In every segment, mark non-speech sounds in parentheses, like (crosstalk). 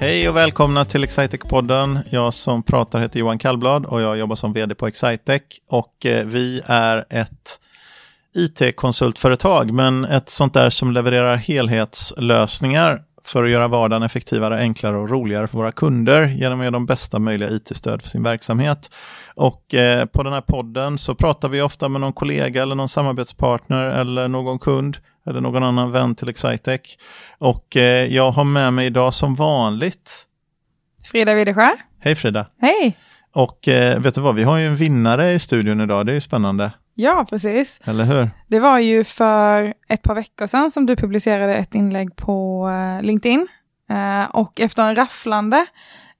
Hej och välkomna till Excitec-podden. Jag som pratar heter Johan Kallblad och jag jobbar som vd på Excitec. Och eh, vi är ett IT-konsultföretag, men ett sånt där som levererar helhetslösningar för att göra vardagen effektivare, enklare och roligare för våra kunder genom att ge dem bästa möjliga IT-stöd för sin verksamhet. Och eh, på den här podden så pratar vi ofta med någon kollega eller någon samarbetspartner eller någon kund eller någon annan vän till Excitec. Och eh, jag har med mig idag som vanligt Frida Widesjö. Hej Frida! Hej! Och eh, vet du vad, vi har ju en vinnare i studion idag, det är ju spännande. Ja, precis. Eller hur? Det var ju för ett par veckor sedan som du publicerade ett inlägg på uh, LinkedIn. Uh, och efter en rafflande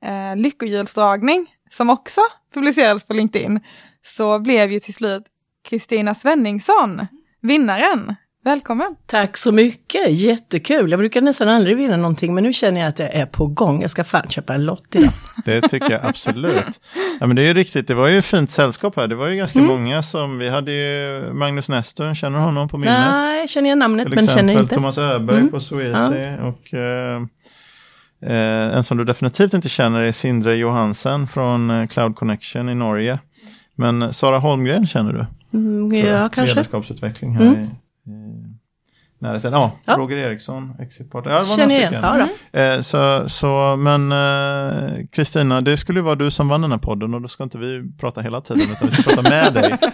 uh, lyckohjulsdragning som också publicerades på LinkedIn så blev ju till slut Kristina Svenningsson vinnaren. Välkommen! Tack så mycket, jättekul. Jag brukar nästan aldrig vinna någonting men nu känner jag att jag är på gång. Jag ska fan köpa en lott idag. (laughs) Det tycker jag absolut. Ja, men det är ju riktigt, det var ju fint sällskap här. Det var ju ganska mm. många som, vi hade ju Magnus Nestor, känner du honom på minnet? Nej, jag känner jag namnet men känner inte. Thomas Öberg mm. på Suezi ja. och eh, eh, en som du definitivt inte känner är Sindre Johansen från eh, Cloud Connection i Norge. Men Sara Holmgren känner du? Mm, ja, kanske. Ledarskapsutveckling här mm. i närheten. Ja, ja. Roger Eriksson, Exitport. Ja, det var Känner igen. Ja, eh, så, så, men eh, Kristina, eh, det skulle ju vara du som vann den här podden och då ska inte vi prata hela tiden utan vi ska prata med dig. (laughs)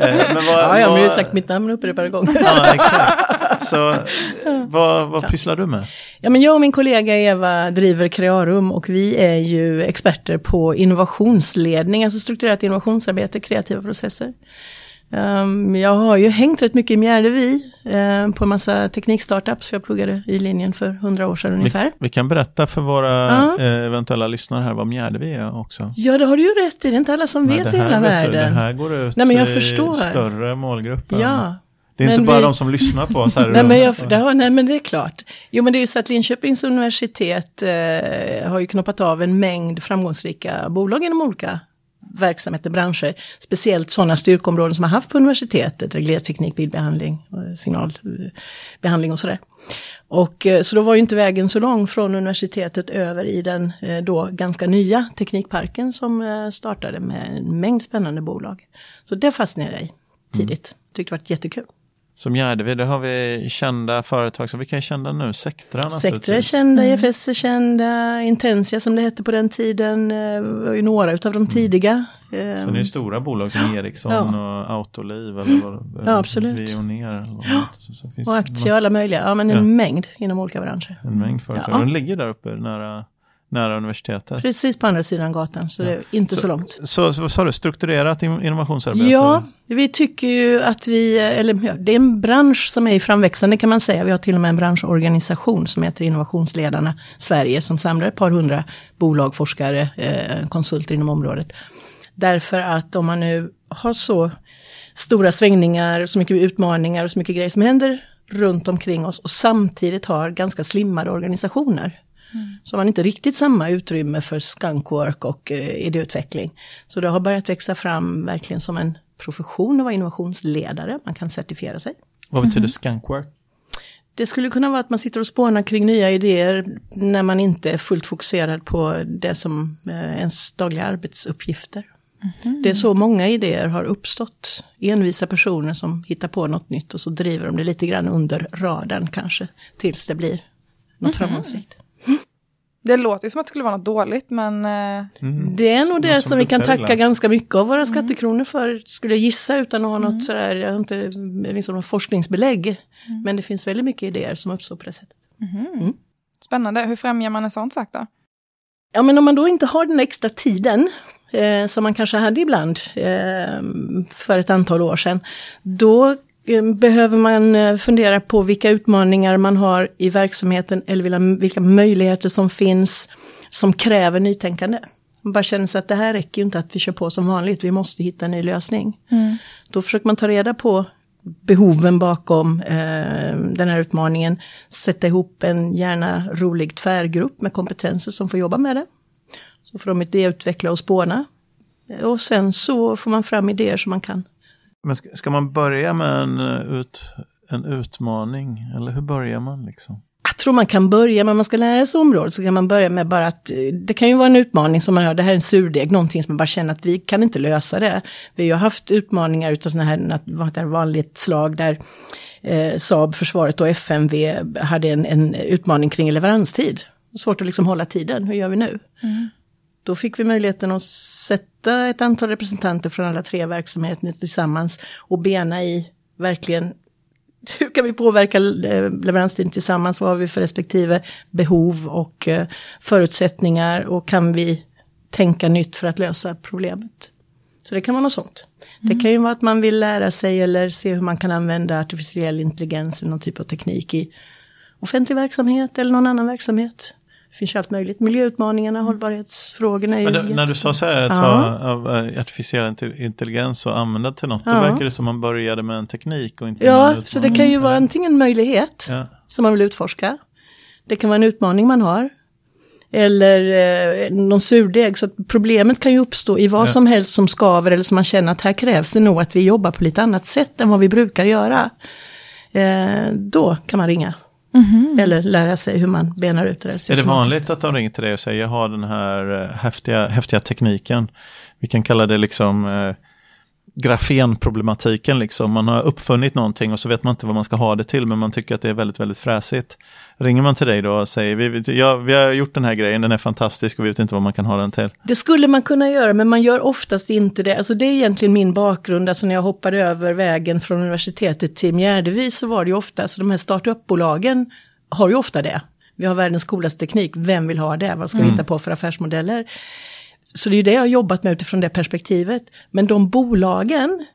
Eh, men vad, ja, ja, men du har sagt mitt namn upprepade gånger. ja, exakt. Så (laughs) vad, vad pysslar du med? Ja, men jag och min kollega Eva driver Crearum och vi är ju experter på innovationsledning, alltså strukturerat innovationsarbete, kreativa processer. Um, jag har ju hängt rätt mycket i Mjärdevi uh, på en massa teknikstartups. Jag pluggade i linjen för hundra år sedan ungefär. Vi, vi kan berätta för våra uh. eventuella lyssnare här vad Mjärdevi är också. Ja, det har du ju rätt i. Det är inte alla som Nej, vet i hela världen. Du, det här går ut Nej, men jag förstår. större målgrupper. Ja. Det är men inte bara vi... de som lyssnar på oss här (laughs) nej, men jag, det har, nej men det är klart. Jo men det är ju så att Linköpings universitet eh, har ju knoppat av en mängd framgångsrika bolag inom olika verksamheter, branscher, speciellt sådana styrkområden som har haft på universitetet, reglerteknik, bildbehandling, signalbehandling och sådär. Och eh, så då var ju inte vägen så lång från universitetet över i den eh, då ganska nya teknikparken som eh, startade med en mängd spännande bolag. Så det fastnade jag i tidigt, tyckte det var jättekul. Som Gärdevi, det har vi kända företag, så vilka är kända nu? Sectra Sectra är kända, mm. EFS är kända, Intensia som det hette på den tiden, eh, var ju några utav de mm. tidiga. Mm. Så det är stora bolag som Ericsson ja. och Autoliv eller vad, ja, absolut. Vioneer. Eller vad ja. så, så och aktier och alla möjliga, ja men en ja. mängd inom olika branscher. En mängd företag, ja. den ligger där uppe nära nära universitetet. Precis på andra sidan gatan, så ja. det är inte så, så långt. Så, så vad sa du, strukturerat innovationsarbete? Ja, vi tycker ju att vi, eller ja, det är en bransch som är i framväxande kan man säga. Vi har till och med en branschorganisation som heter Innovationsledarna Sverige som samlar ett par hundra bolag, forskare, eh, konsulter inom området. Därför att om man nu har så stora svängningar, så mycket utmaningar och så mycket grejer som händer runt omkring oss och samtidigt har ganska slimmade organisationer Mm. Så har man inte riktigt samma utrymme för skunkwork och eh, idéutveckling. Så det har börjat växa fram verkligen som en profession att vara innovationsledare. Man kan certifiera sig. Vad betyder mm. skunkwork? Det skulle kunna vara att man sitter och spånar kring nya idéer när man inte är fullt fokuserad på det som eh, ens dagliga arbetsuppgifter. Mm. Det är så många idéer har uppstått. Envisa personer som hittar på något nytt och så driver de det lite grann under radarn kanske. Tills det blir något mm. framgångsrikt. Det låter som att det skulle vara något dåligt men... Eh, mm. Det är nog det som, som vi kan tacka ganska mycket av våra mm. skattekronor för, skulle jag gissa utan att ha något mm. sådär, jag har inte liksom något forskningsbelägg. Mm. Men det finns väldigt mycket idéer som uppstår på det sättet. Mhm. Mm. Spännande, hur främjar man en sån sak då? Ja men om man då inte har den extra tiden, eh, som man kanske hade ibland eh, för ett antal år sedan, då behöver man eh, fundera på vilka utmaningar man har i verksamheten eller vilka möjligheter som finns som kräver nytänkande. Man bara känner sig att det här räcker ju inte att vi kör på som vanligt, vi måste hitta en ny lösning. Mm. Då försöker man ta reda på behoven bakom eh, den här utmaningen, sätta ihop en gärna rolig tvärgrupp med kompetenser som får jobba med det. Så får de idéutveckla och spåna. Och sen så får man fram idéer som man kan men ska, ska man börja med en, eh, ut, en utmaning? Eller hur börjar man liksom? jag tror man kan börja, men man ska lära sig området, så kan man börja med bara att, eh, det kan ju vara en utmaning som man hör, det här är en surdeg, någonting som man bara känner att vi kan inte lösa det. Vi har haft utmaningar utav sådana här, vanligt slag där eh, Saab, försvaret och FMV hade en, en utmaning kring leveranstid. Svårt att liksom hålla tiden, hur gör vi nu? Mm. Då fick vi möjligheten att sätta ett antal representanter från alla tre verksamheterna tillsammans och bena i verkligen hur kan vi påverka leveranstiden tillsammans? Vad har vi för respektive behov och eh, förutsättningar och kan vi tänka nytt för att lösa problemet? Så det kan vara något sånt. Mm. Det kan ju vara att man vill lära sig eller se hur man kan använda artificiell intelligens eller någon typ av teknik i offentlig verksamhet eller någon annan verksamhet. Det finns ju allt möjligt. Miljöutmaningarna, mm. hållbarhetsfrågorna. Är det, när du sa så här, att ta av eh, artificiell intelligens och använda till något, ja. då verkar det som man började med en teknik och inte Ja, så det kan ju vara antingen en möjlighet ja. som man vill utforska. Det kan vara en utmaning man har. Eller eh, någon surdeg. Så problemet kan ju uppstå i vad ja. som helst som skaver eller som man känner att här krävs det nog att vi jobbar på lite annat sätt än vad vi brukar göra. Eh, då kan man ringa. Mm -hmm. Eller lära sig hur man benar ut det. Är det vanligt att de ringer till dig och säger jag har den här eh, häftiga, häftiga tekniken. Vi kan kalla det liksom eh, grafenproblematiken. Liksom. Man har uppfunnit någonting och så vet man inte vad man ska ha det till men man tycker att det är väldigt, väldigt fräsigt. Ringer man till dig då och säger vi, ja, vi har gjort den här grejen, den är fantastisk och vi vet inte vad man kan ha den till. Det skulle man kunna göra men man gör oftast inte det. Alltså det är egentligen min bakgrund, alltså när jag hoppade över vägen från universitetet till Mjärdevi så var det ju ofta, alltså de här startupbolagen har ju ofta det. Vi har världens coolaste teknik, vem vill ha det? Vad ska vi mm. hitta på för affärsmodeller? Så det är det jag har jobbat med utifrån det perspektivet. Men de bolagen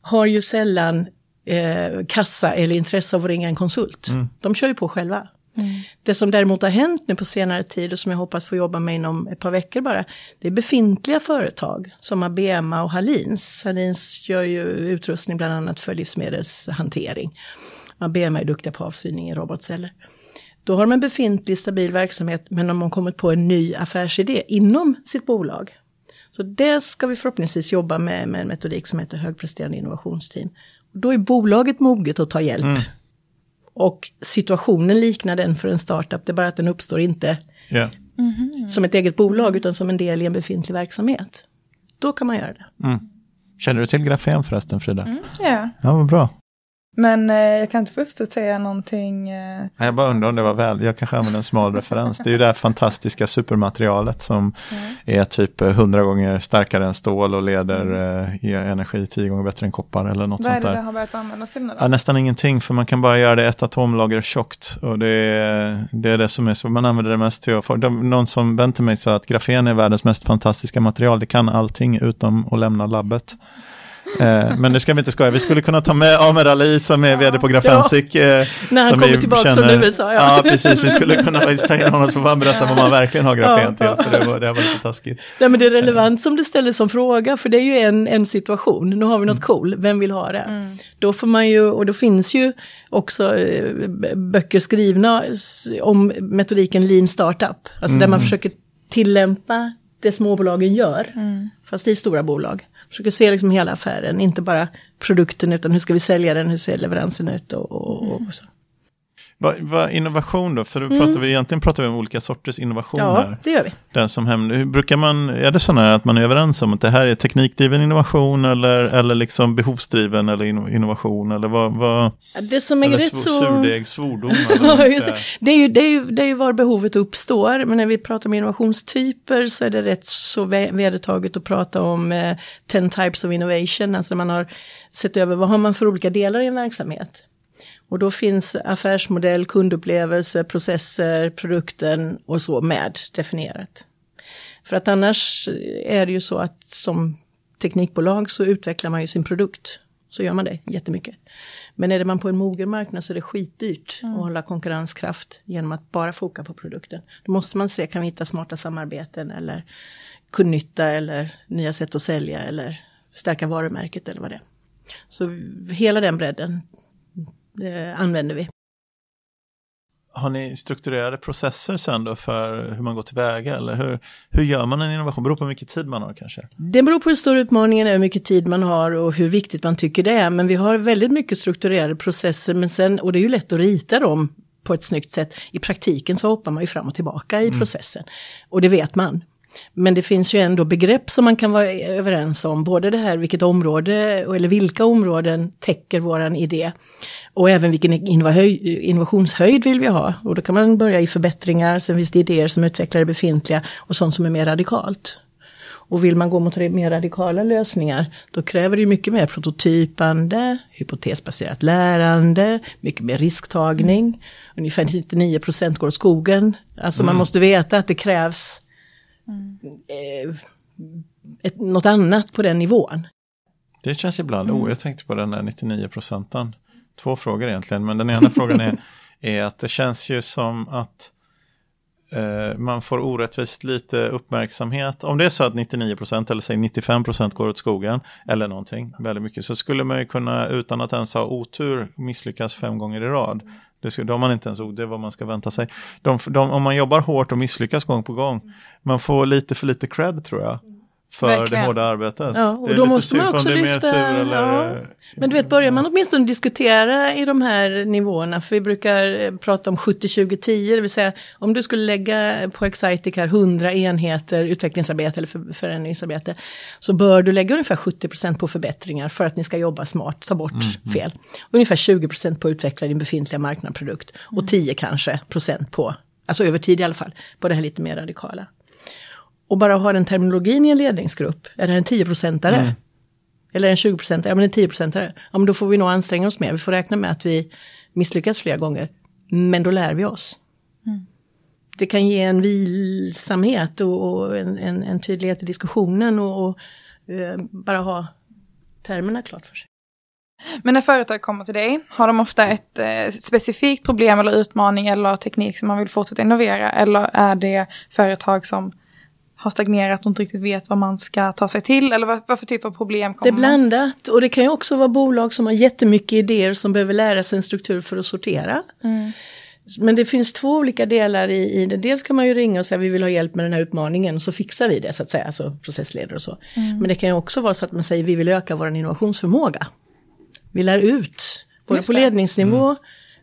har ju sällan eh, kassa eller intresse av att ringa en konsult. Mm. De kör ju på själva. Mm. Det som däremot har hänt nu på senare tid och som jag hoppas få jobba med inom ett par veckor bara, det är befintliga företag som Abema och Halins. Halins gör ju utrustning bland annat för livsmedelshantering. Abema är duktiga på avsyning i robotceller. Då har de en befintlig stabil verksamhet men de har kommit på en ny affärsidé inom sitt bolag. Så det ska vi förhoppningsvis jobba med, med en metodik som heter högpresterande innovationsteam. Då är bolaget moget att ta hjälp. Mm. Och situationen liknar den för en startup, det är bara att den uppstår inte yeah. mm -hmm. som ett eget bolag utan som en del i en befintlig verksamhet. Då kan man göra det. Mm. Känner du till grafen förresten Frida? Mm, ja. Ja, vad bra. Men eh, jag kan inte få upp att säga någonting. Eh... Jag bara undrar om det var väl, jag kanske använder en smal (laughs) referens. Det är ju det här fantastiska supermaterialet som mm. är typ eh, hundra gånger starkare än stål och leder mm. eh, energi tio gånger bättre än koppar eller något Vad sånt där. Vad är det det har börjat användas till nu Ja, nästan ingenting för man kan bara göra det ett atomlager tjockt. Och det är det, är det som är så, man använder det mest till att få, någon som vände mig sa att grafen är världens mest fantastiska material. Det kan allting utom att lämna labbet. Eh, men nu ska vi inte skoja, vi skulle kunna ta med Ahmed Ali som är ja. vd på Grafensic. Eh, När han kommer tillbaka känner, från USA. Ja. ja, precis. Vi skulle kunna ta in honom så får han berätta vad man verkligen har grafen ja, till. För det var, det var lite taskigt. Nej, men det är relevant som du ställer som fråga, för det är ju en, en situation. Nu har vi något mm. cool, vem vill ha det? Mm. Då får man ju, och då finns ju också eh, böcker skrivna om metodiken lean startup. Alltså mm. där man försöker tillämpa det småbolagen gör, mm. fast i stora bolag. Försöker se liksom hela affären, inte bara produkten utan hur ska vi sälja den, hur ser leveransen ut och, och, och så. Vad, vad innovation då? För mm. pratar vi, egentligen pratar vi om olika sorters innovation ja, här. det gör vi. Den som händer. Hur brukar man, är det så att man är överens om att det här är teknikdriven innovation eller, eller liksom behovsdriven eller innovation? Eller vad, vad det som är rätt så... Surdeg, svordom? (laughs) ja, just det. Det, är ju, det, är ju, det är ju var behovet uppstår, men när vi pratar om innovationstyper så är det rätt så vedertaget att prata om eh, 10 types of innovation, alltså man har sett över vad har man för olika delar i en verksamhet. Och då finns affärsmodell, kundupplevelse, processer, produkten och så med definierat. För att annars är det ju så att som teknikbolag så utvecklar man ju sin produkt. Så gör man det jättemycket. Men är det man på en mogen marknad så är det skitdyrt mm. att hålla konkurrenskraft genom att bara foka på produkten. Då måste man se, kan vi hitta smarta samarbeten eller kundnytta eller nya sätt att sälja eller stärka varumärket eller vad det är. Så hela den bredden det använder vi. Har ni strukturerade processer sen då för hur man går tillväga eller hur, hur gör man en innovation? Beror på hur mycket tid man har kanske? Det beror på hur stor utmaningen är, hur mycket tid man har och hur viktigt man tycker det är. Men vi har väldigt mycket strukturerade processer men sen, och det är ju lätt att rita dem på ett snyggt sätt. I praktiken så hoppar man ju fram och tillbaka i processen. Och det vet man. Men det finns ju ändå begrepp som man kan vara överens om, både det här vilket område eller vilka områden täcker våran idé. Och även vilken innovationshöjd vill vi ha. Och då kan man börja i förbättringar, sen finns det idéer som utvecklar det befintliga och sånt som är mer radikalt. Och vill man gå mot mer radikala lösningar, då kräver det mycket mer prototypande, hypotesbaserat lärande, mycket mer risktagning. Ungefär 99 går åt skogen. Alltså mm. man måste veta att det krävs. Eh, ett, något annat på den nivån. Det känns ibland, mm. oh jag tänkte på den där 99 procenten. Två frågor egentligen, men den ena frågan är, (laughs) är att det känns ju som att eh, man får orättvist lite uppmärksamhet. Om det är så att 99% eller säg 95% går åt skogen eller någonting väldigt mycket så skulle man ju kunna utan att ens ha otur misslyckas fem gånger i rad. Det, skulle, har man inte ens det är vad man ska vänta sig. De, de, om man jobbar hårt och misslyckas gång på gång, man får lite för lite cred tror jag för Verkligen. det hårda arbetet. Ja, och då måste man också lyfta... Ja. Men du vet, börjar man åtminstone diskutera i de här nivåerna, för vi brukar eh, prata om 70-20-10, det vill säga om du skulle lägga på Excitec här 100 enheter utvecklingsarbete eller förändringsarbete, så bör du lägga ungefär 70% på förbättringar för att ni ska jobba smart, ta bort mm, mm. fel. Ungefär 20% på att utveckla din befintliga marknadsprodukt och 10 kanske procent på, alltså över tid i alla fall, på det här lite mer radikala och bara ha den terminologin i en ledningsgrupp, är det en 10-procentare? Mm. Eller en 20-procentare? Ja men en 10-procentare. Ja men då får vi nog anstränga oss mer, vi får räkna med att vi misslyckas flera gånger. Men då lär vi oss. Mm. Det kan ge en vilsamhet och, och en, en, en, tydlighet i diskussionen och, och uh, bara ha termerna klart för sig. Men när företag kommer till dig, har de ofta ett eh, specifikt problem eller utmaning eller teknik som man vill fortsätta innovera? Eller är det företag som har stagnerat och inte riktigt vet vad man ska ta sig till? Eller vad, vad för typ av problem kommer Det är blandat och det kan ju också vara bolag som har jättemycket idéer som behöver lära sig en struktur för att sortera. Mm. Men det finns två olika delar i, i, det. Dels kan man ju ringa och säga vi vill ha hjälp med den här utmaningen så fixar vi det så att säga, alltså processledare och så. Mm. Men det kan ju också vara så att man säger vi vill öka vår innovationsförmåga. Vi lär ut, både på ledningsnivå, mm.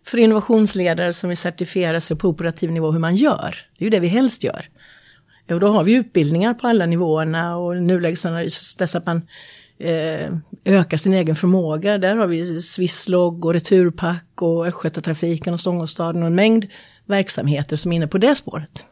för innovationsledare som vill certifiera sig på operativ nivå hur man gör. Det är ju det vi helst gör. Och då har vi utbildningar på alla nivåerna och nulägesanalys dess att man eh, ökar sin egen förmåga. Där har vi Swisslog och Returpack och Östgötatrafiken och Stångåstaden och en mängd verksamheter som är inne på det spåret.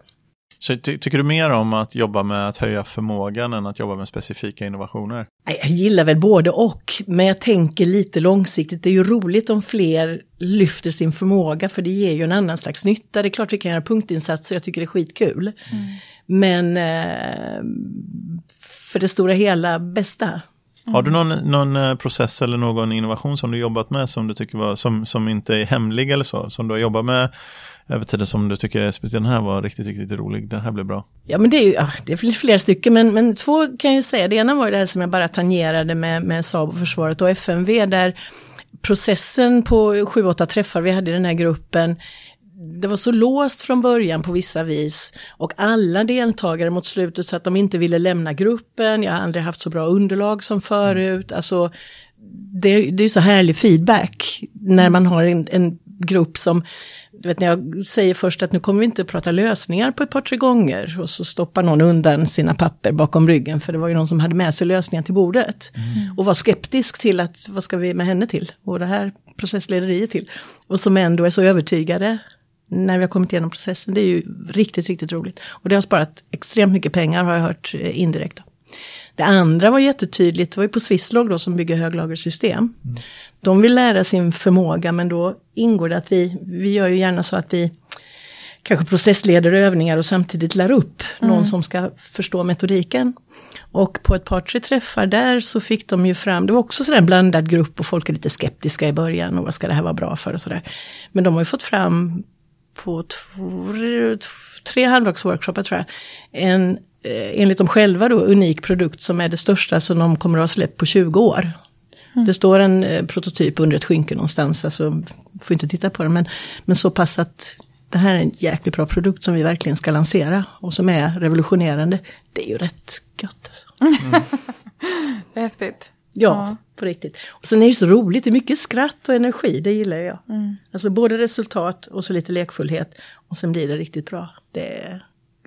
Så ty tycker du mer om att jobba med att höja förmågan än att jobba med specifika innovationer? Jag gillar väl både och, men jag tänker lite långsiktigt. Det är ju roligt om fler lyfter sin förmåga, för det ger ju en annan slags nytta. Det är klart vi kan göra punktinsatser, jag tycker det är skitkul. Mm. Men eh, för det stora hela bästa. Mm. Har du någon, någon eh, process eller någon innovation som du jobbat med som du tycker var, som, som inte är hemlig eller så, som du har jobbat med över tiden som du tycker speciellt, den här var riktigt, riktigt rolig, den här blev bra? Ja men det är ju, ah, det finns flera stycken, men, men två kan jag ju säga. Det ena var ju det här som jag bara tangerade med, med Saab och försvaret och FMV, där processen på sju, åtta träffar vi hade i den här gruppen, det var så låst från början på vissa vis och alla deltagare mot slutet så att de inte ville lämna gruppen. Jag har aldrig haft så bra underlag som förut. Alltså, det, det är så härlig feedback när man har en, en grupp som, du vet när jag säger först att nu kommer vi inte att prata lösningar på ett par tre gånger och så stoppar någon undan sina papper bakom ryggen för det var ju någon som hade med sig lösningar till bordet. Mm. Och var skeptisk till att vad ska vi med henne till och det här processlederiet till. Och som ändå är så övertygade när vi har kommit igenom processen. Det är ju riktigt, riktigt roligt. Och det har sparat extremt mycket pengar har jag hört eh, indirekt. Det andra var jättetydligt, det var ju på Swisslog då som bygger höglagersystem. Mm. De vill lära sin förmåga men då ingår det att vi, vi gör ju gärna så att vi kanske processleder övningar och samtidigt lär upp mm. någon som ska förstå metodiken. Och på ett par tre träffar där så fick de ju fram, det var också sådär en blandad grupp och folk är lite skeptiska i början och vad ska det här vara bra för och sådär. Men de har ju fått fram på två, tre halvdagsworkshoppar tror jag, en enligt dem själva då unik produkt som är det största som de kommer att ha släppt på 20 år. Mm. Det står en eh, prototyp under ett skynke någonstans, alltså får inte titta på den, men, men så pass att det här är en jäkligt bra produkt som vi verkligen ska lansera och som är revolutionerande. Det är ju rätt gött alltså. Mm. (laughs) det är häftigt. Ja, På riktigt. Och sen är det så roligt, det är mycket skratt och energi, det gillar jag. Mm. Alltså både resultat och så lite lekfullhet. Och sen blir det riktigt bra. Det är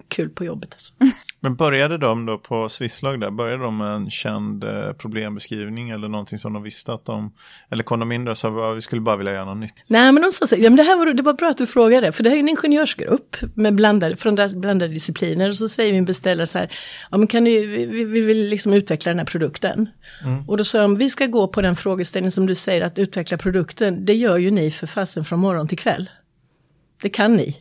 kul på jobbet alltså. (laughs) Men började de då på Swisslag där, började de med en känd eh, problembeskrivning eller någonting som de visste att de, eller kom de in där och sa att vi skulle bara vilja göra något nytt? Nej men de sa så ja, men det här var, det var bra att du frågade, för det här är en ingenjörsgrupp med blandade, från blandade discipliner. Och så säger min beställare så här, ja men kan du, vi, vi vill liksom utveckla den här produkten. Och då sa de, vi ska gå på den frågeställning som du säger, att utveckla produkten, det gör ju ni för fasen från morgon till kväll. Det kan ni.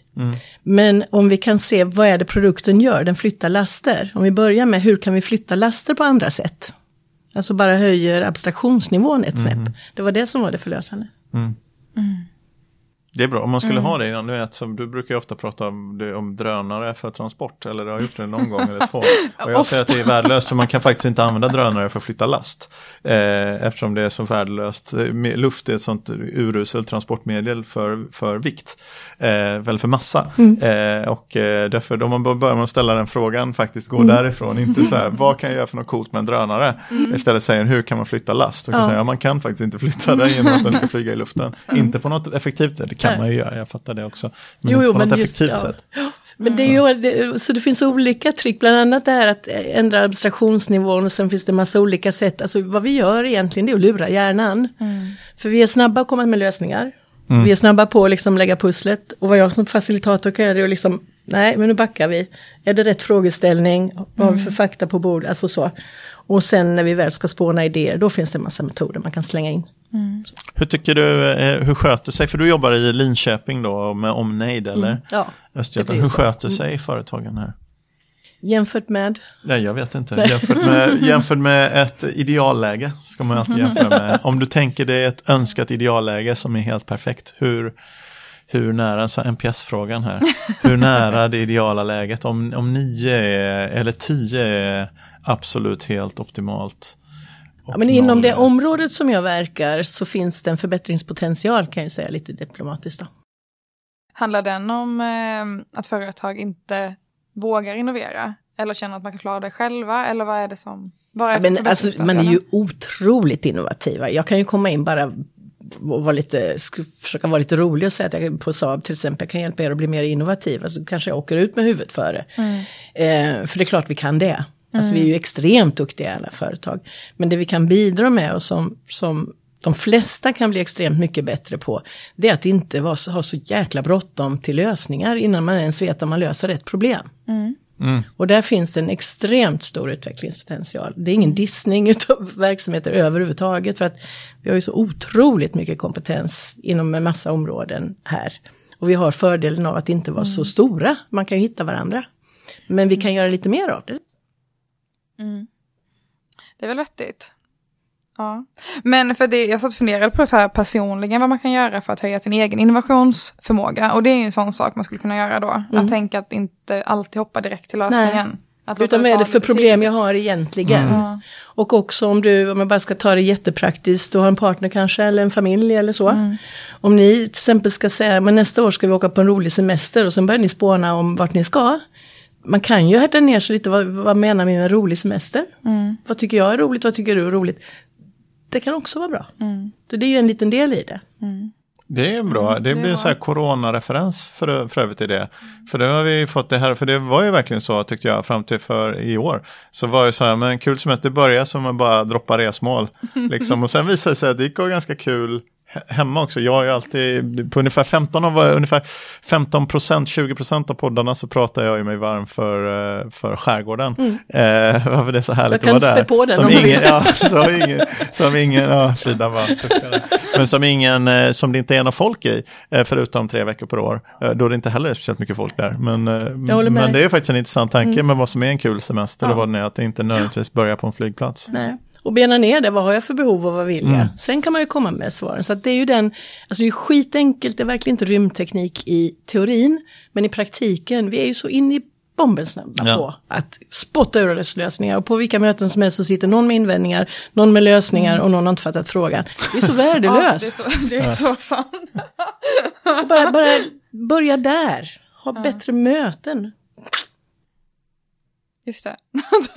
Men om vi kan se vad är det produkten gör, den flyttar laster. Om vi börjar med hur kan vi flytta laster på andra sätt? Alltså bara höjer abstraktionsnivån ett snäpp. Det var det som var det förlösande. Det är bra, om man skulle ha det innan, du vet, som, du brukar ju ofta prata om, om drönare för transport, eller du har gjort det någon gång eller två. (laughs) Och jag säger att det är värdelöst, för man kan faktiskt inte använda drönare för att flytta last. Eh, eftersom det är så värdelöst. Eh, Luft är ett sånt uruselt transportmedel för, för vikt, eh, eller för massa. Eh, och eh, därför, om man börjar med att ställa den frågan, faktiskt gå därifrån, inte så här, (laughs) vad kan jag göra för något coolt med en drönare? Istället säger hur kan man flytta last? Och kan Ja. säga, ja, man kan faktiskt inte flytta den genom att den ska flyga i luften. Inte på något effektivt sätt, kan man ju göra, jag fattar det också. Men Jo, inte jo, på något men just- effektivt ja. sätt. Men det är ju, så det finns olika trick, bland annat det här att ändra abstraktionsnivån och sen finns det massa olika sätt. Alltså vad vi gör egentligen det är att lura hjärnan. För vi är snabba att komma med lösningar. Vi är snabba på att liksom lägga pusslet. Och vad jag som facilitator kan göra är att liksom, nej men nu backar vi. Är det rätt frågeställning? Vad har vi för fakta på bordet? Alltså så. Och sen när vi väl ska spåna idéer, då finns det en massa metoder man kan slänga in. Hur tycker du, eh, hur sköter sig, för du jobbar i Linköping då med Omneid eller? Ja, Östergötland, hur sköter sig företagen här? jämfört med, Nej, jag vet inte. Jämfört med, (laughs) jämfört med ett idealläge ska man alltid jämföra med. (laughs) Om du tänker dig ett önskat idealläge som är helt perfekt, hur, hur nära, så NPS-frågan här, hur nära det ideala läget, om, om nio eller tio är absolut helt optimalt. Ja, men inom noll det området som jag verkar så finns det en förbättringspotential kan jag säga lite diplomatiskt då. Handlar den om eh, att företag inte vågar innovera? Eller känner att man kan klara det själva? Eller vad är det som... Vad är Ja, men alltså, man är ju otroligt innovativa. Jag kan ju komma in bara och vara lite, försöka vara lite rolig och säga att jag på Saab till exempel kan hjälpa er att bli mer innovativa. Så kanske jag åker ut med huvudet före. Eh, för det är klart vi kan det. Alltså vi är ju extremt duktiga i alla företag. Men det vi kan bidra med och som, som de flesta kan bli extremt mycket bättre på, det är att inte vara så, ha så jäkla bråttom till lösningar innan man ens vet om man löser rätt problem. Och där finns det en extremt stor utvecklingspotential. Det är ingen dissning utav (laughs) verksamheter överhuvudtaget för att vi har ju så otroligt mycket kompetens inom en massa områden här. Och vi har fördelen av att inte vara så stora, man kan ju hitta varandra. Men vi kan göra lite mer av det. Det är väl vettigt. Ja. Men för det, jag satt och funderade på så här personligen vad man kan göra för att höja sin egen innovationsförmåga. Och det är en sån sak man skulle kunna göra då. Att tänka att inte alltid hoppa direkt till lösningen. Utan vad är det för problem tid. jag har egentligen? Ja. Och också om du, om jag bara ska ta det jättepraktiskt, du har en partner kanske eller en familj eller så. Om ni till exempel ska säga, men nästa år ska vi åka på en rolig semester och sen börjar ni spåna om vart ni ska. Man kan ju härta ner sig lite, vad, vad menar vi med en rolig semester? Vad tycker jag är roligt, vad tycker du är roligt? Det kan också vara bra. Så det är ju en liten del i det. Det är bra, det blir en sån här coronareferens för, för övrigt i det. För det har vi fått det här, för det var ju verkligen så tyckte jag fram till för i år. Så var det så här, men kul semester, det börjar som att bara droppa resmål. Liksom. Och sen visade det sig att det gick ganska kul hemma också. Jag ju alltid, på ungefär 15 av, ungefär 15 procent, 20 procent av poddarna så pratar jag ju mig varm för, eh, för skärgården. Eh, (laughs) varför det är så härligt Jag att vara där. på den som ingen, (laughs) ja, som ingen, som ingen, ja, Frida bara suckade. Men som ingen, eh, som det inte är någon folk i, eh, förutom tre veckor per år. Då det inte heller är speciellt mycket folk där. Men, men det är faktiskt en intressant tanke med vad som är en kul semester Ja. och vad den är, att det inte nödvändigtvis börjar på en flygplats. Nej. Och bena ner det, vad har jag för behov och vad vill jag? Sen kan man ju komma med svaren. Så det är ju den, alltså det är skitenkelt, det är verkligen inte rymdteknik i teorin, men i praktiken, vi är ju så in i bomben snabba Ja. på att spotta ur dess lösningar. Och på vilka möten som helst så sitter någon med invändningar, någon med lösningar och någon har inte fattat frågan. Det är så (laughs) Ja, det är värdelöst. så, (laughs) det är så sant. bara, bara börja där, ha bättre möten. Just det.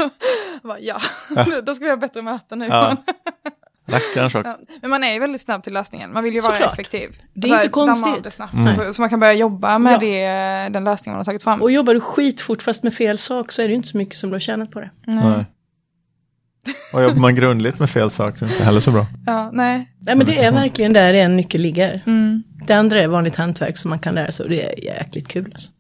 (laughs) Bara, ja, (laughs) då ska vi ha bättre möten nu. Ja. (laughs) Rackarns. Ja, men man är ju väldigt snabb till lösningen. Man vill ju vara Såklart. effektiv. Det är inte damma av konstigt. Det snabbt. Mm. Så, så man kan börja jobba med Ja. det, den lösningen man har tagit fram. Och jobbar du skitfort fast med fel sak så är det ju inte så mycket som du har tjänat på det. Nej. Och jobbar man grundligt med fel saker, inte heller så bra. Ja, nej. Nej men det är verkligen där en nyckel ligger. Mm. Det andra är vanligt hantverk som man kan lära sig och det är jäkligt kul. Alltså.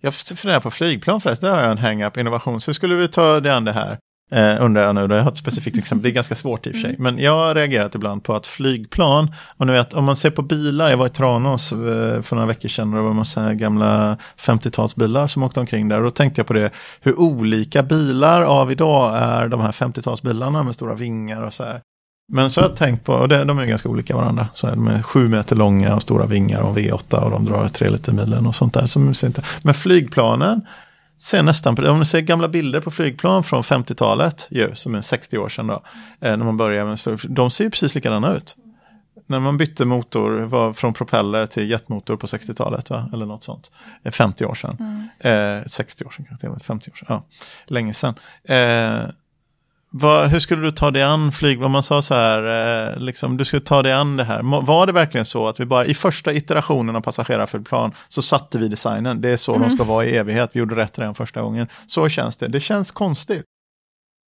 Jag funderar på flygplan förresten, där har jag en hang-up innovation. Så hur skulle vi ta det an det här? Eh, undrar jag nu, då. jag har ett specifikt exempel, det är ganska svårt i och för sig. Men jag har reagerat ibland på att flygplan, och ni vet om man ser på bilar, jag var i Tranås eh, för några veckor sedan och det var en massa gamla 50-talsbilar som åkte omkring där. Och då tänkte jag på det, hur olika bilar av idag är de här 50-talsbilarna med stora vingar och så här. Men så har jag tänkt på, och det, de är ganska olika varandra. Så här, de är sju meter långa och stora vingar och V8 och de drar tre liter milen och sånt där. Som ser inte. Men flygplanen ser nästan, om ni ser gamla bilder på flygplan från 50-talet, ju, som är 60 år sedan då, eh, när man börjar med så, de ser ju precis likadana ut. När man bytte motor var från propeller till jetmotor på 60-talet, va? eller något sånt. Eh, 50 år sedan. Eh, 60 år sedan kanske, till och med, 50 år sedan. Ja, länge sedan. Eh, vad, hur skulle du ta dig an flyg? Om man sa så här, eh, liksom, du skulle ta dig an det här. Var det verkligen så att vi bara i första iterationen av passagerarflygplan så satte vi designen. Det är så de ska vara i evighet. Vi gjorde rätt redan första gången. Så känns det. Det känns konstigt.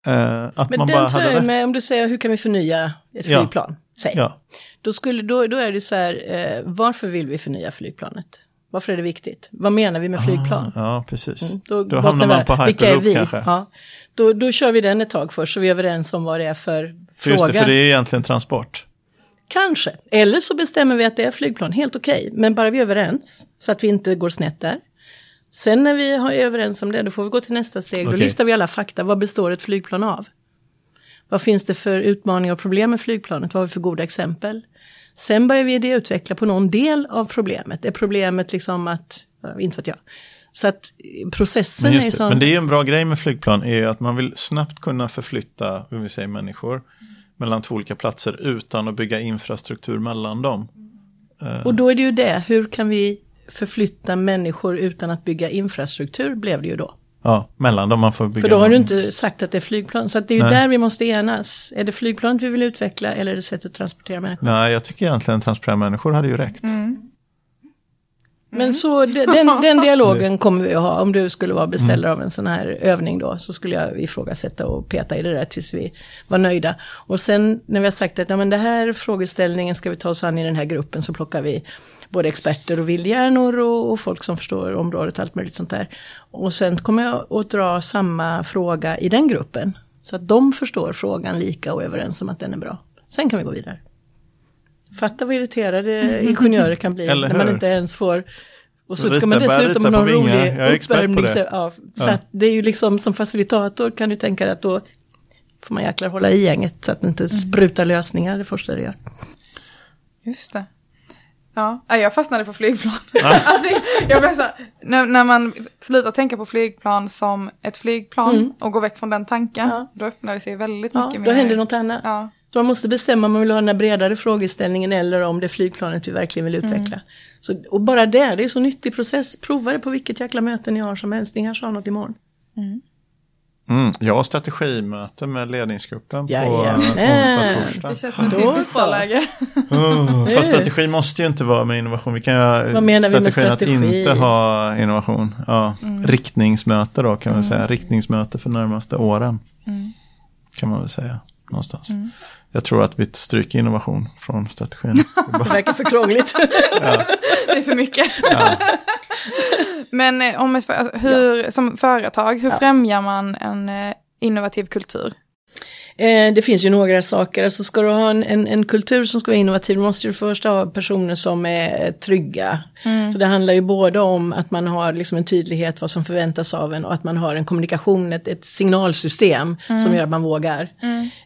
Eh, att Men man den bara hade jag med om du säger hur kan vi förnya ett Ja. flygplan? Säg. Ja. Då, skulle, då, då är det så här, eh, varför vill vi förnya flygplanet? Varför är det viktigt? Vad menar vi med flygplan? Ah, ja, precis. Mm, Då, Då hamnar man på hyperloop kanske. Ja. Då, då kör vi den ett tag först så vi är överens om vad det är för För just fråga. det, för det är egentligen transport. Kanske. Eller så bestämmer vi att det är flygplan, helt okej. Men bara vi är överens, så att vi inte går snett där. Sen när vi har- är överens om det, då får vi gå till nästa steg. Då Okej. listar vi alla fakta. Vad består ett flygplan av? Vad finns det för utmaningar och problem med flygplanet? Vad har vi för goda exempel? Sen börjar vi idéutveckla på någon del av problemet. Är problemet liksom att, inte vet jag. Så att processen Men, är det. sån... Men det är ju en bra grej med flygplan är ju att man vill snabbt kunna förflytta, hur vi säger människor, mellan två olika platser utan att bygga infrastruktur mellan dem. Och då är det ju det, hur kan vi förflytta människor utan att bygga infrastruktur, blev det ju då. Ja, mellan dem man får bygga. För då har du inte sagt att det är flygplan. Så att det är ju där vi måste enas. Är det flygplanet vi vill utveckla eller är det sättet att transportera människor? Nej, jag tycker egentligen transportera människor hade ju räckt. Men så de- den, (laughs) den dialogen kommer vi att ha. Om du skulle vara beställare av en sån här övning då. Så skulle jag ifrågasätta och peta i det där tills vi var nöjda. Och sen när vi har sagt att ja, men det här frågeställningen ska vi ta oss an i den här gruppen. Så plockar vi både experter och vildhjärnor och, och folk som förstår området och allt möjligt sånt där. Och sen kommer jag att dra samma fråga i den gruppen. Så att de förstår frågan lika och är överens om att den är bra. Sen kan vi gå vidare. Fatta vad irriterade (laughs) ingenjörer kan bli när man inte ens får... Och så ska man dessutom ha någon rolig uppvärmning. det. Så, ja, så Ja. att det är ju liksom som facilitator kan du tänka dig att då får man jäklar hålla i gänget så att det inte sprutar lösningar det första det gör. Just det. Ja, ja, jag fastnade på flygplan. (laughs) alltså, jag blev så här, när, när man slutar tänka på flygplan som ett flygplan och går väck från den tanken, Mm. Ja. då öppnar det sig väldigt Ja, mycket då händer något annat. Ja. Så man måste bestämma om man vill ha den här bredare frågeställningen eller om det är flygplanet vi verkligen vill Mm. utveckla. Så, och bara det, det är så nyttig process. Prova det på vilket jäkla möte ni har som helst. Ni kanske har något imorgon. Mm, jag har strategimöte med ledningsgruppen på Jajamän. onsdag, torsdag. Det känns som ett. Oh, fast strategi måste ju inte vara med innovation. Vi kan ju Vad menar vi med strategin strategi? att inte ha innovation. Ja, Riktningsmöte då kan man säga. Riktningsmöte för närmaste åren. Kan man väl säga någonstans. Jag tror att vi stryker innovation från strategin. (laughs) Det verkar för krångligt. Det är för mycket. Men eh, om alltså, hur, som företag, hur främjar man en eh, innovativ kultur? Eh, det finns ju några saker. Alltså ska du ha en, en, en kultur som ska vara innovativ då måste du först ha personer som är trygga. Så det handlar ju både om att man har liksom en tydlighet vad som förväntas av en och att man har en kommunikation, ett, ett signalsystem som gör att man vågar.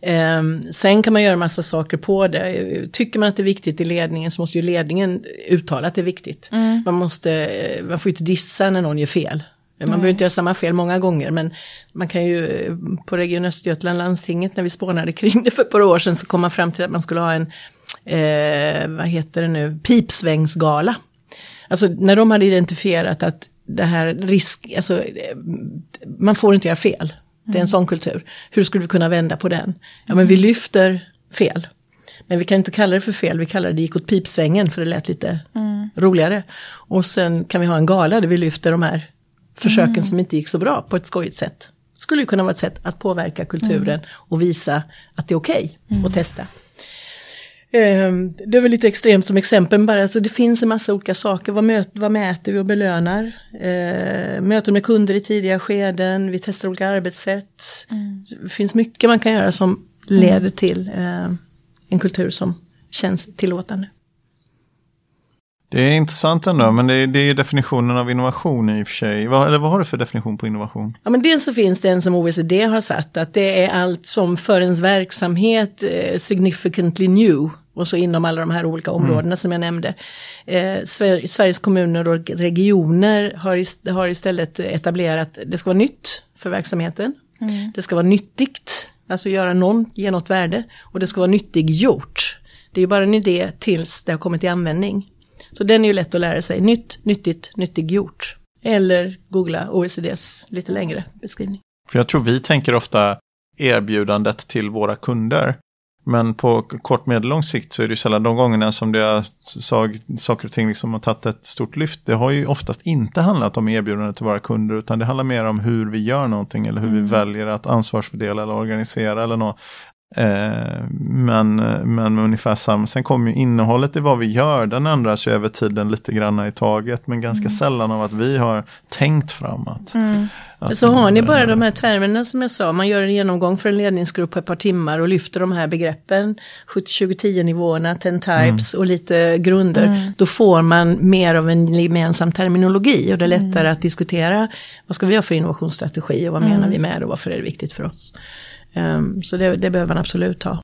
Eh, sen kan man göra massa saker på det. Tycker man att det är viktigt i ledningen så måste ju ledningen uttala att det är viktigt. Man, måste, eh, man får ju inte dissa när någon gör fel. Man behöver inte göra samma fel många gånger men man kan ju på Region Östergötland, landstinget, när vi spånade kring det för ett par år sedan så kom man fram till att man skulle ha en, eh, vad heter det nu, pipsvängsgala. Alltså när de hade identifierat att det här risk, alltså eh, man får inte göra fel. Det är en sån kultur. Hur skulle vi kunna vända på den? Ja men vi lyfter fel. Men vi kan inte kalla det för fel, vi kallar det gick åt pipsvängen för det lät lite mm. roligare. Och sen kan vi ha en gala där vi lyfter de här försöken mm. som inte gick så bra på ett skojigt sätt. Skulle ju kunna vara ett sätt att påverka kulturen mm. och visa att det är okej okay att testa. Ehm, det är väl lite extremt som exempel bara, alltså det finns en massa olika saker. Vad, möt, vad mäter vi och belönar? Eh, möten med kunder i tidiga skeden, vi testar olika arbetssätt. Mm. Det finns mycket man kan göra som leder mm. till eh, en kultur som känns tillåtande. Det är intressant ändå, men det är, det är, definitionen av innovation i och för sig. Vad, eller vad har du för definition på innovation? Ja, men dels så finns det en som OECD har satt, att det är allt som för ens verksamhet eh, significantly new. Och så inom alla de här olika mm. områdena mm. som jag nämnde. Eh, Sver Sveriges kommuner och regioner har, ist har istället etablerat, det ska vara nytt för verksamheten. Mm. Det ska vara nyttigt, alltså göra någon, ge något värde. Och det ska vara nyttiggjort. Det är bara en idé tills det har kommit till användning. Så den är ju lätt att lära sig. Nytt, nyttigt, nyttiggjort. Eller googla OECDs lite längre beskrivning. För jag tror vi tänker ofta erbjudandet till våra kunder. Men på kort medellång sikt så är det ju sällan de gångerna som det har saker och ting liksom har tagit ett stort lyft. Det har ju oftast inte handlat om erbjudandet till våra kunder utan det handlar mer om hur vi gör någonting eller hur mm. vi väljer att ansvarsfördela eller organisera eller något. Eh, men, men ungefär samma. Sen kommer ju innehållet i vad vi gör, den ändras ju över tiden lite grann i taget. Men ganska mm. sällan av att vi har tänkt framåt. Mm. Så har ni bara de här termerna som jag sa, man gör en genomgång för en ledningsgrupp på ett par timmar och lyfter de här begreppen, 70-20-10 nivåerna, 10 types mm. och lite grunder. Mm. Då får man mer av en gemensam terminologi och det är lättare mm. att diskutera vad ska vi ha för innovationsstrategi och vad menar mm. vi med det och varför är det viktigt för oss. Um, så det, det, behöver man absolut ha.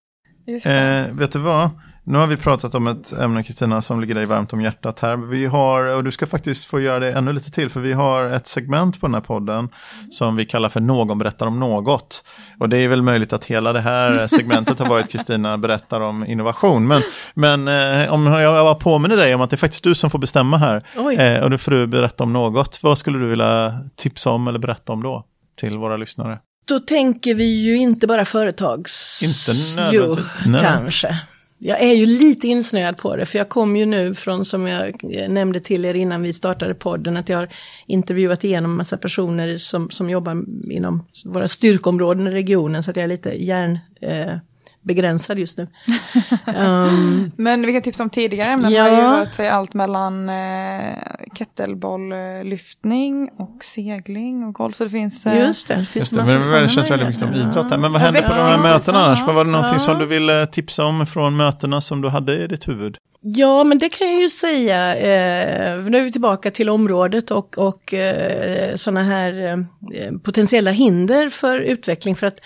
Eh, vet du vad? Nu har vi pratat om ett ämne Kristina som ligger dig varmt om hjärtat här. Vi har, och du ska faktiskt få göra det ännu lite till, för vi har ett segment på den här podden som vi kallar för Någon berättar om något. Och det är väl möjligt att hela det här (laughs) segmentet har varit Kristina berättar om innovation. Men, men eh, om jag, jag påminner dig om att det är faktiskt du som får bestämma här. Eh, och nu får du berätta om något. Vad skulle du vilja tipsa om eller berätta om då till våra lyssnare? Då tänker vi ju inte bara företags... Inte jo, kanske. Jag är ju lite insnöad på det, för jag kom ju nu från, som jag nämnde till er innan vi startade podden, att jag har intervjuat igenom en massa personer som, som jobbar inom våra styrkområden i regionen, så att jag är lite hjärn... Eh, begränsad just nu. um, (laughs) Men vilka tips om tidigare ämnen ja. har ju rört sig allt mellan eh, kettlebolllyftning och segling och golf. Så det finns... Eh, just det, det finns just det, men det känns väldigt mycket som idrott här. Men vad hände på de här mötena annars? Vad var det någonting ja. som du ville tipsa om från mötena som du hade i ditt huvud? Ja, men det kan jag ju säga. Eh, nu är vi tillbaka till området och, och eh, sådana här eh, potentiella hinder för utveckling. För att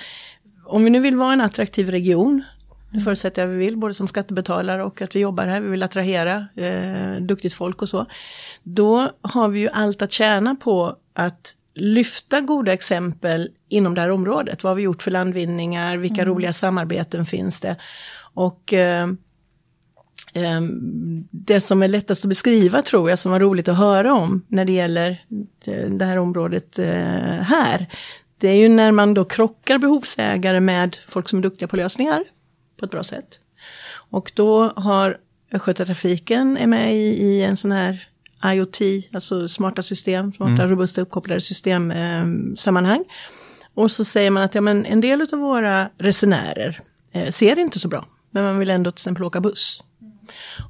om vi nu vill vara en attraktiv region, det förutsätter jag vi vill, både som skattebetalare och att vi jobbar här, vi vill attrahera eh, duktigt folk och så. Då har vi ju allt att tjäna på att lyfta goda exempel inom det här området. Vad har vi gjort för landvinningar, vilka mm. roliga samarbeten finns det? Och eh, eh, det som är lättast att beskriva tror jag, som var roligt att höra om när det gäller det här området eh, här, det är ju när man då krockar behovsägare med folk som är duktiga på lösningar på ett bra sätt. Och då har Östgötatrafiken är med i, i en sån här IoT, alltså smarta system, smarta mm. robusta uppkopplade system eh, sammanhang. Och så säger man att ja, men en del av våra resenärer eh, ser inte så bra, men man vill ändå till exempel åka buss.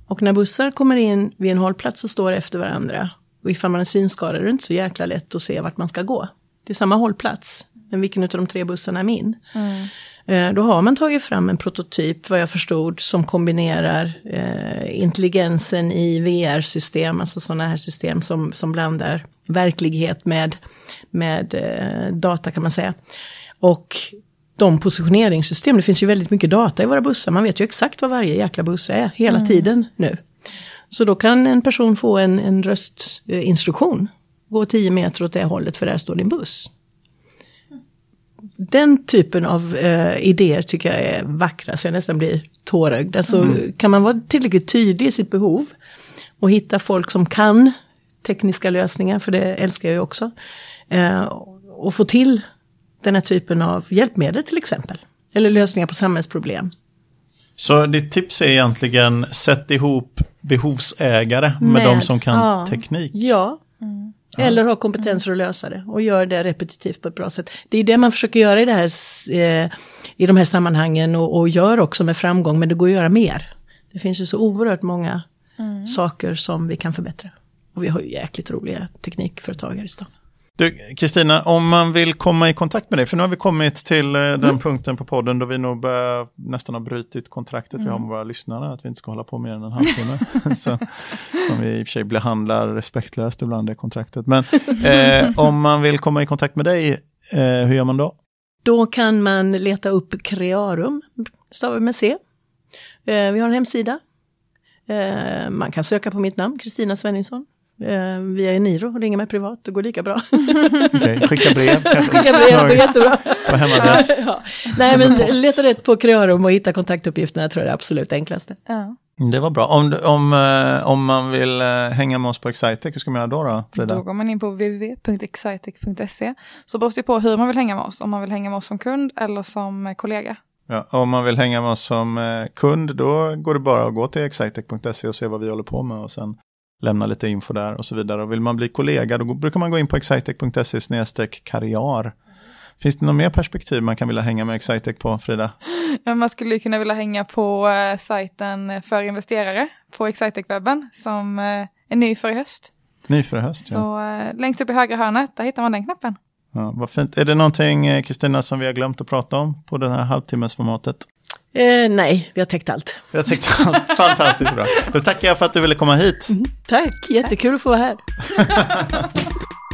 Och när bussar kommer in vid en hållplats och står efter varandra, och ifall man är synskadad är det inte så jäkla lätt att se vart man ska gå. Det är samma hållplats, men vilken av de tre bussarna är min? Mm. Eh, då har man tagit fram en prototyp, vad jag förstod, som kombinerar eh, intelligensen i VR-system, alltså sådana här system som, som blandar verklighet med, med eh, data kan man säga. Och de positioneringssystem, det finns ju väldigt mycket data i våra bussar, man vet ju exakt vad varje jäkla buss är hela mm. tiden nu. Så då kan en person få en, en röstinstruktion gå 10 meter åt det hållet för där står din buss. Den typen av eh, idéer tycker jag är vackra så jag nästan blir tårögd. Alltså, mm. Kan man vara tillräckligt tydlig i sitt behov och hitta folk som kan tekniska lösningar, för det älskar jag ju också. Eh, och få till den här typen av hjälpmedel till exempel. Eller lösningar på samhällsproblem. Så ditt tips är egentligen sätt ihop behovsägare med, Med- de som kan ja. teknik. Ja. Eller ha kompetenser att lösa det och göra det repetitivt på ett bra sätt. Det är det man försöker göra i, det här, eh, i de här sammanhangen och, och gör också med framgång, men det går att göra mer. Det finns ju så oerhört många saker som vi kan förbättra. Och vi har ju jäkligt roliga teknikföretag här i stan. Du, Kristina, om man vill komma i kontakt med dig, för nu har vi kommit till eh, den punkten på podden då vi nog börjar nästan ha brutit kontraktet vi har med våra lyssnare, att vi inte ska hålla på mer än en halvtimme. (laughs) Så, som vi i och för sig behandlar respektlöst ibland, det kontraktet. Men (laughs) eh, om man vill komma i kontakt med dig, eh, hur gör man då? Då kan man leta upp Crearum, stavar med C. Eh, vi har en hemsida. Eh, man kan söka på mitt namn, Kristina Svenningsson. Eh, via Eniro och ringa mig privat, det går lika bra. (laughs) Okej, skicka brev, kanske (laughs) Skicka brev, det går jättebra. på hemadress. ja. Nej men leta rätt på Crearum och hitta kontaktuppgifterna tror jag är det absolut enklaste. Ja. Det var bra. Om, om, eh, om man vill eh, hänga med oss på Excitec, hur ska man göra då, då Frida? Då går man in på www.excitec.se så beror det på hur man vill hänga med oss. Om man vill hänga med oss som kund eller som eh, kollega. Ja, om man vill hänga med oss som kund, då går det bara att gå till excitec.se och se vad vi håller på med och sen lämna lite info där och så vidare. Och vill man bli kollega, då brukar man gå in på excitec.se karriär. Finns det något mer perspektiv man kan vilja hänga med Excitec på, Frida? Man skulle kunna vilja hänga på eh, sajten för investerare på Excitec-webben som eh, är ny för i höst. Ny för i höst. Ja. Så eh, längst upp i högra hörnet, där hittar man den knappen. Ja, vad fint. Är det någonting, eh, Kristina, som vi har glömt att prata om på det här halvtimmesformatet? Eh, nej, vi har täckt allt. Jag tänkte, (laughs) fantastiskt bra. Då tackar jag för att du ville komma hit. Tack, jättekul att få vara här. (laughs)